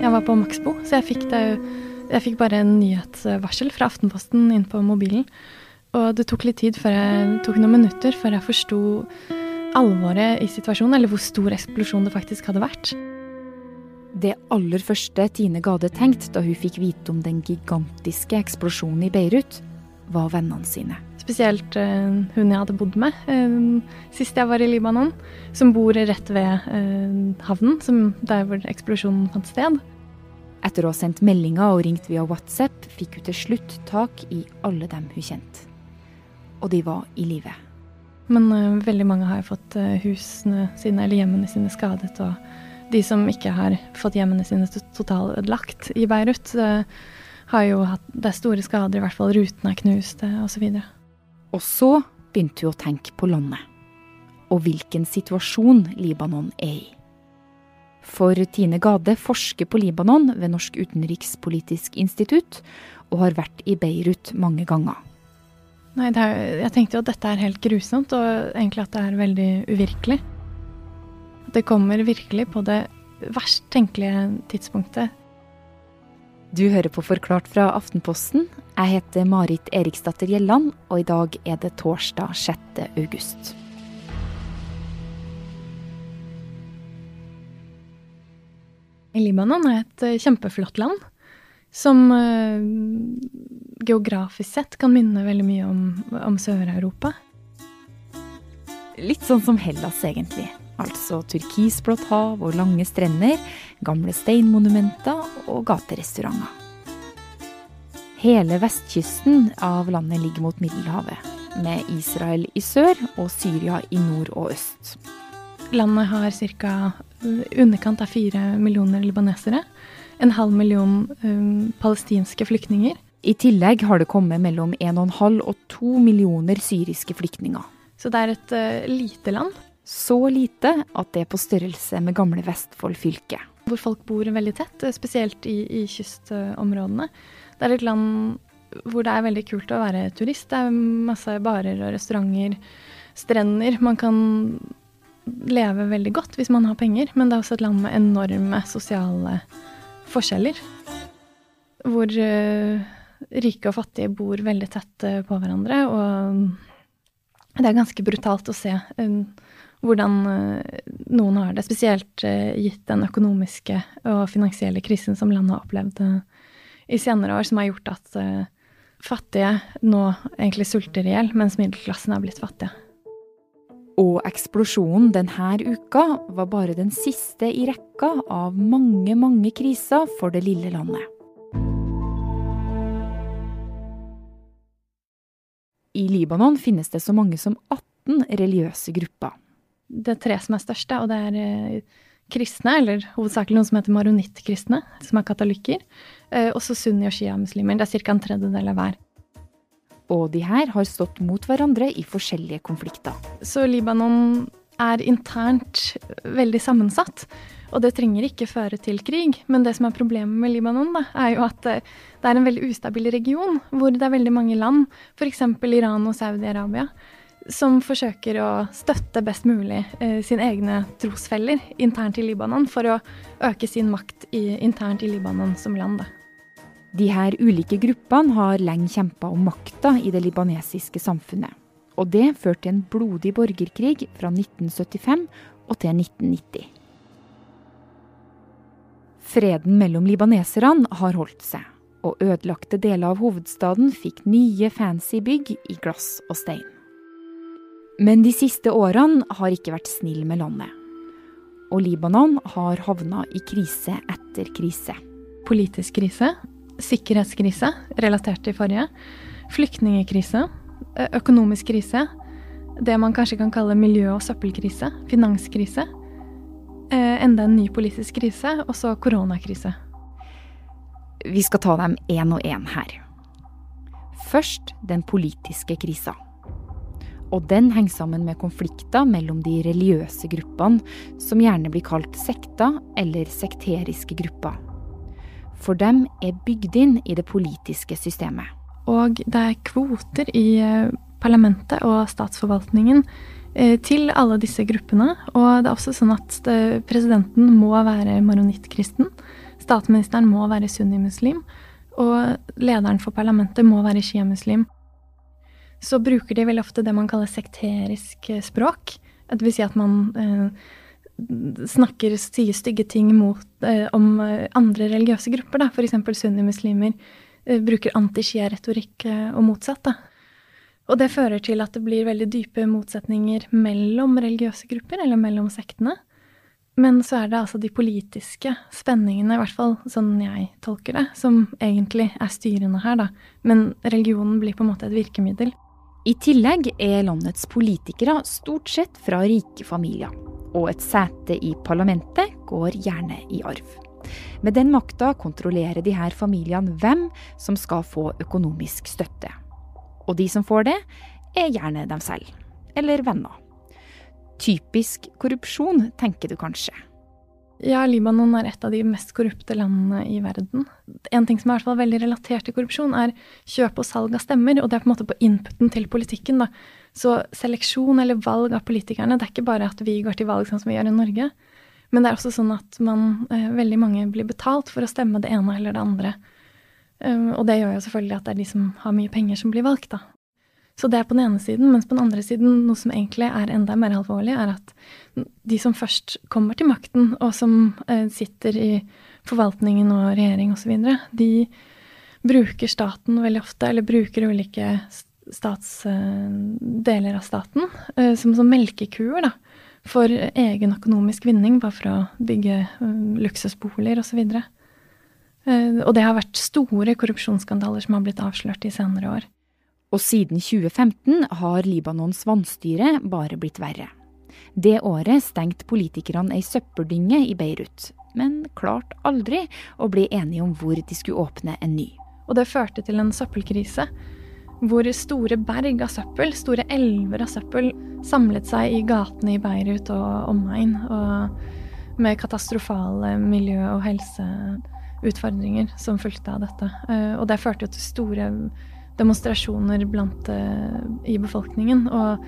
Jeg var på Maxbo, så jeg fikk, det, jeg fikk bare en nyhetsvarsel fra Aftenposten inn på mobilen. Og det tok litt tid før jeg tok noen minutter før jeg forsto alvoret i situasjonen, eller hvor stor eksplosjon det faktisk hadde vært. Det aller første Tine Gade tenkte da hun fikk vite om den gigantiske eksplosjonen i Beirut, var vennene sine. Spesielt uh, hun jeg hadde bodd med uh, sist jeg var i Libanon, som bor rett ved uh, havnen, som der hvor eksplosjonen fant sted. Etter å ha sendt meldinger og ringt via WhatsApp, fikk hun til slutt tak i alle dem hun kjente. Og de var i live. Men veldig mange har fått husene sine eller hjemmene sine skadet. Og de som ikke har fått hjemmene sine totalødelagt i Beirut, har jo hatt det store skader, i hvert fall rutene er knust osv. Og, og så begynte hun å tenke på landet. Og hvilken situasjon Libanon er i. For Tine Gade forsker på Libanon ved Norsk utenrikspolitisk institutt, og har vært i Beirut mange ganger. Nei, er, jeg tenkte jo at dette er helt grusomt, og egentlig at det er veldig uvirkelig. Det kommer virkelig på det verst tenkelige tidspunktet du hører på Forklart fra Aftenposten. Jeg heter Marit Eriksdatter Gjelland, og i dag er det torsdag 6. august. Libanon er et eh, kjempeflott land som uh, geografisk sett kan minne veldig mye om, om Sør-Europa. Litt sånn som Hellas, egentlig. Altså turkisblått hav og lange strender, gamle steinmonumenter og gaterestauranter. Hele vestkysten av landet ligger mot Middelhavet, med Israel i sør og Syria i nord og øst. Landet har ca. underkant av fire millioner libanesere. En halv million um, palestinske flyktninger. I tillegg har det kommet mellom 1,5 og 2 millioner syriske flyktninger. Så det er et uh, lite land. Så lite at det er på størrelse med gamle Vestfold fylke. Hvor folk bor veldig tett, eh, spesielt i, i kystområdene. Det er et land hvor det er veldig kult å være turist. Det er masse barer og restauranter, strender. Man kan leve veldig godt hvis man har penger, men det er også et land med enorme sosiale forskjeller. Hvor uh, rike og fattige bor veldig tett uh, på hverandre, og det er ganske brutalt å se. Uh, hvordan eh, noen har det, spesielt eh, gitt den økonomiske og finansielle krisen som landet har opplevd eh, i senere år, som har gjort at fattige nå egentlig sulter i hjel, mens middelklassen er blitt fattige. Og eksplosjonen denne uka var bare den siste i rekka av mange, mange kriser for det lille landet. I Libanon finnes det så mange som 18 religiøse grupper det er tre som er største, og det er eh, kristne, eller hovedsakelig noen som heter maronittkristne, som er katolikker. og så sunni- og shia-muslimer. Det er ca. en tredjedel av hver. Og de her har stått mot hverandre i forskjellige konflikter. Så Libanon er internt veldig sammensatt. Og det trenger ikke føre til krig, men det som er problemet med Libanon, da, er jo at eh, det er en veldig ustabil region, hvor det er veldig mange land, f.eks. Iran og Saudi-Arabia, som forsøker å støtte best mulig eh, sine egne trosfeller internt i Libanon, for å øke sin makt i, internt i Libanon som land. De her ulike gruppene har lenge kjempa om makta i det libanesiske samfunnet. Og det førte til en blodig borgerkrig fra 1975 og til 1990. Freden mellom libaneserne har holdt seg, og ødelagte deler av hovedstaden fikk nye fancy bygg i glass og stein. Men de siste årene har ikke vært snill med landet. Og Libanon har havna i krise etter krise. Politisk krise, sikkerhetskrise relatert til forrige, flyktningkrise, økonomisk krise, det man kanskje kan kalle miljø- og søppelkrise, finanskrise, enda en ny politisk krise, og så koronakrise. Vi skal ta dem én og én her. Først den politiske krisa. Og den henger sammen med konflikter mellom de religiøse gruppene, som gjerne blir kalt sekter eller sekteriske grupper. For dem er bygd inn i det politiske systemet. Og det er kvoter i eh, parlamentet og statsforvaltningen eh, til alle disse gruppene. Og det er også sånn at eh, presidenten må være maronittkristen. statsministeren må være sunnimuslim, og lederen for parlamentet må være sjiamuslim. Så bruker de veldig ofte det man kaller sekterisk eh, språk. Det vil si at man eh, snakker, sier stygge ting mot, eh, om eh, andre religiøse grupper. F.eks. sunnimuslimer eh, bruker anti-shia-retorikk eh, og motsatt. Da. Og det fører til at det blir veldig dype motsetninger mellom religiøse grupper, eller mellom sektene. Men så er det altså de politiske spenningene, i hvert fall sånn jeg tolker det, som egentlig er styrende her, da. Men religionen blir på en måte et virkemiddel. I tillegg er landets politikere stort sett fra rike familier. Og et sete i parlamentet går gjerne i arv. Med den makta kontrollerer de her familiene hvem som skal få økonomisk støtte. Og de som får det, er gjerne dem selv. Eller venner. Typisk korrupsjon, tenker du kanskje. Ja, Libanon er et av de mest korrupte landene i verden. En ting som er i hvert fall veldig relatert til korrupsjon, er kjøp og salg av stemmer. Og det er på en måte på inputen til politikken. da. Så seleksjon eller valg av politikerne, det er ikke bare at vi går til valg sånn som vi gjør i Norge. Men det er også sånn at man, eh, veldig mange blir betalt for å stemme det ene eller det andre. Um, og det gjør jo selvfølgelig at det er de som har mye penger, som blir valgt, da. Så det er på den ene siden. Mens på den andre siden, noe som egentlig er enda mer alvorlig, er at de som først kommer til makten, og som eh, sitter i forvaltningen og regjering osv., de bruker staten veldig ofte, eller bruker ulike stats, eh, deler av staten, eh, som, som melkekuer, da. For egen økonomisk vinning, bare for å bygge luksusboliger osv. Og, så og det har vært store korrupsjonsskandaler som har blitt avslørt i senere år. Og siden 2015 har Libanons vannstyre bare blitt verre. Det året stengte politikerne ei søppeldynge i Beirut, men klarte aldri å bli enige om hvor de skulle åpne en ny. Og det førte til en søppelkrise, hvor store berg av søppel, store elver av søppel, samlet seg i gatene i Beirut og omegn, og med katastrofale miljø- og helseutfordringer som fulgte av dette. Eh, og det førte jo til store demonstrasjoner blant, uh, i befolkningen og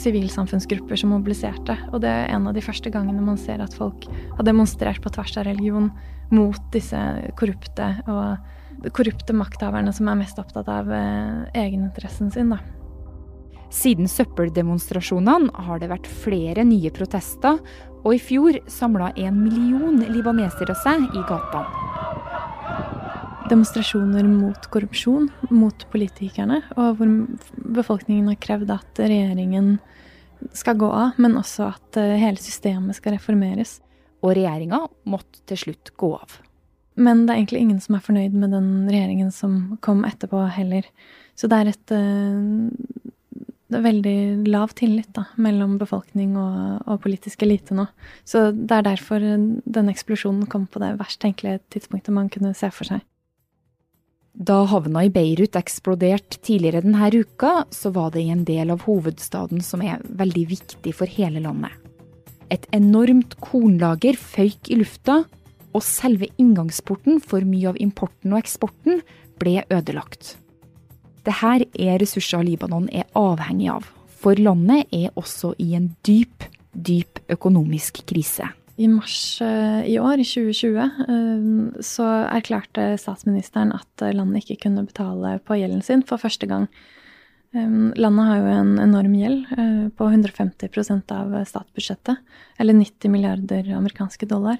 sivilsamfunnsgrupper som mobiliserte. Og det er en av de første gangene man ser at folk har demonstrert på tvers av religion mot disse korrupte og korrupte makthaverne som er mest opptatt av uh, egeninteressen sin. da. Siden søppeldemonstrasjonene har det vært flere nye protester, og i fjor samla en million libanesere seg i gatene demonstrasjoner mot korrupsjon, mot politikerne, og hvor befolkningen har krevd at regjeringen skal gå av, men også at eh, hele systemet skal reformeres. Og regjeringa måtte til slutt gå av. Men det er egentlig ingen som er fornøyd med den regjeringen som kom etterpå heller. Så det er et eh, det er veldig lav tillit da, mellom befolkning og, og politisk elite nå. Så det er derfor den eksplosjonen kom på det verst tenkelige tidspunktet man kunne se for seg. Da havna i Beirut eksploderte tidligere denne uka, så var det i en del av hovedstaden som er veldig viktig for hele landet. Et enormt kornlager føyk i lufta, og selve inngangsporten for mye av importen og eksporten ble ødelagt. Dette er ressurser Libanon er avhengig av, for landet er også i en dyp, dyp økonomisk krise. I mars eh, i år, i 2020, eh, så erklærte statsministeren at eh, landet ikke kunne betale på gjelden sin for første gang. Landet har jo en enorm gjeld på 150% av statsbudsjettet, eller 90 milliarder amerikanske dollar.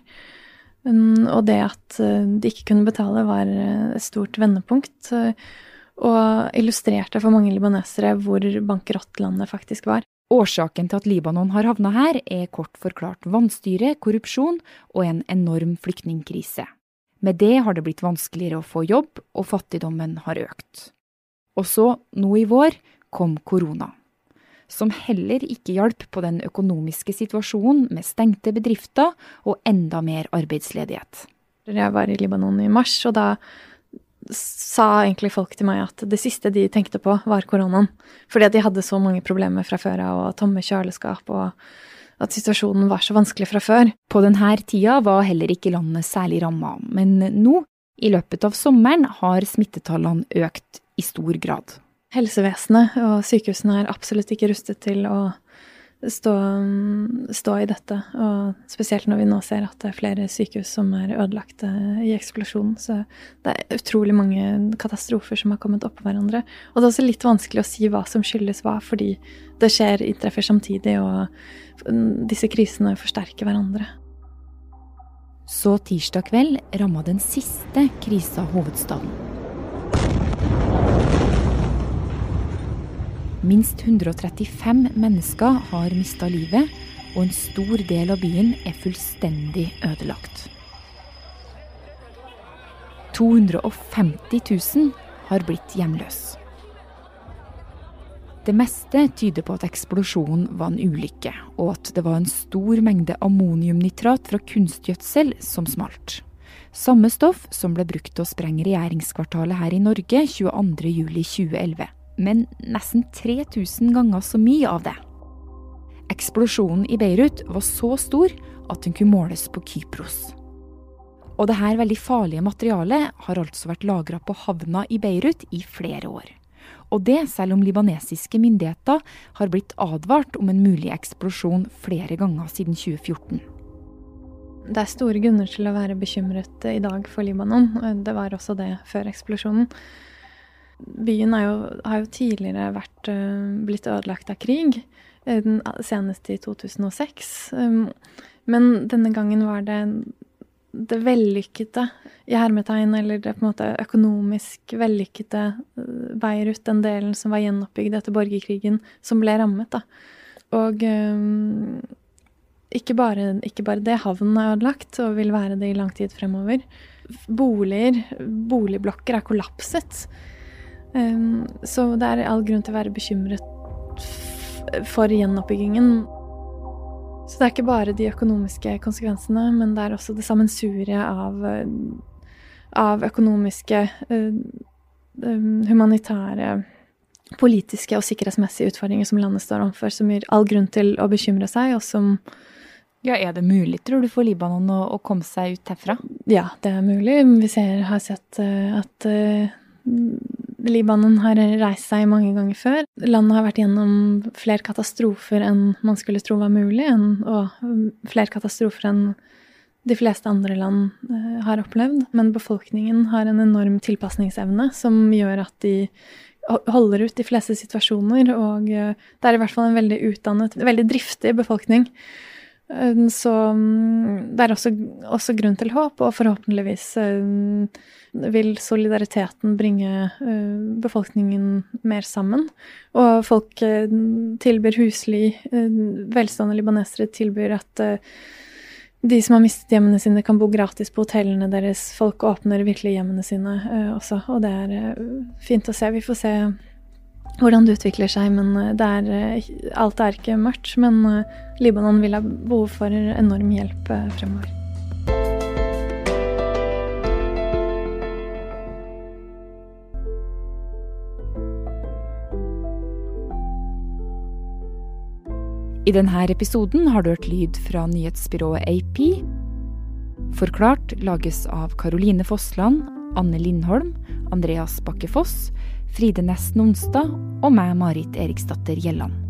Og det at de ikke kunne betale, var et stort vendepunkt. Og illustrerte for mange libanesere hvor bankerott landet faktisk var. Årsaken til at Libanon har havna her, er kort forklart vannstyre, korrupsjon og en enorm flyktningkrise. Med det har det blitt vanskeligere å få jobb, og fattigdommen har økt. Og så, nå i vår, kom korona. Som heller ikke hjalp på den økonomiske situasjonen med stengte bedrifter og enda mer arbeidsledighet. Jeg var i Libanon i mars, og da sa egentlig folk til meg at det siste de tenkte på, var koronaen. Fordi at de hadde så mange problemer fra før av, og tomme kjøleskap, og at situasjonen var så vanskelig fra før. På denne tida var heller ikke landet særlig ramma, men nå, i løpet av sommeren, har smittetallene økt i stor grad. Helsevesenet og sykehusene er absolutt ikke rustet til å stå, stå, i dette. Og spesielt når vi nå ser at det er flere sykehus som er ødelagte i eksplosjonen. Så det er utrolig mange katastrofer som har kommet oppå hverandre. Og det er også litt vanskelig å si hva som skyldes hva, fordi det skjer, inntreffer samtidig, og disse krisene forsterker hverandre. Så tirsdag kveld ramma den siste krisa hovedstaden. Minst 135 mennesker har mista livet, og en stor del av byen er fullstendig ødelagt. 250 000 har blitt hjemløse. Det meste tyder på at eksplosjonen var en ulykke, og at det var en stor mengde ammoniumnitrat fra kunstgjødsel som smalt. Samme stoff som ble brukt til å sprenge regjeringskvartalet her i Norge 22.07.2011 men nesten 3000 ganger så mye av det. Eksplosjonen i Beirut var så stor at den kunne måles på Kypros. Og dette veldig farlige materialet har altså vært lagra på havna i Beirut i flere år. Og det selv om libanesiske myndigheter har blitt advart om en mulig eksplosjon flere ganger siden 2014. Det er store grunner til å være bekymret i dag for Libanon. Det var også det før eksplosjonen. Byen jo, har jo tidligere vært, uh, blitt ødelagt av krig, den senest i 2006. Um, men denne gangen var det det vellykkede i hermetegn, eller det på en måte økonomisk vellykkede Beirut, den delen som var gjenoppbygd etter borgerkrigen, som ble rammet. da. Og um, ikke, bare, ikke bare det, havnen er ødelagt og vil være det i lang tid fremover. Boliger, boligblokker, er kollapset. Um, så det er all grunn til å være bekymret for gjenoppbyggingen. Så det er ikke bare de økonomiske konsekvensene, men det er også det sammensuriet av, av økonomiske, uh, humanitære, politiske og sikkerhetsmessige utfordringer som landet står overfor, som gir all grunn til å bekymre seg, og som ja, Er det mulig, tror du, for Libanon å, å komme seg ut herfra? Ja, det er mulig. Vi ser, har sett uh, at uh, Libanon har reist seg mange ganger før. Landet har vært gjennom flere katastrofer enn man skulle tro var mulig, og flere katastrofer enn de fleste andre land eh, har opplevd. Men befolkningen har en enorm tilpasningsevne som gjør at de holder ut de fleste situasjoner, og eh, det er i hvert fall en veldig utdannet, veldig driftig befolkning. Eh, så mm, det er også, også, grunn til håp, og forhåpentligvis vil solidariteten bringe eh, befolkningen mer sammen. Og folk eh, tilbyr husly. Eh, velstående libanesere tilbyr at de som har mistet hjemmene sine, kan bo gratis på hotellene deres. Folk åpner virkelig hjemmene sine også, og det er fint å se. Vi får se hvordan det utvikler seg, men det er, alt er ikke mørkt. Men Libanon vil ha behov for enorm hjelp fremover. I denne episoden har du hørt lyd fra nyhetsbyrået AP. Forklart lages av Caroline Fossland, Anne Lindholm, Andreas Bakke Foss, Fride Næss Nonstad og meg, Marit Eriksdatter Gjelland.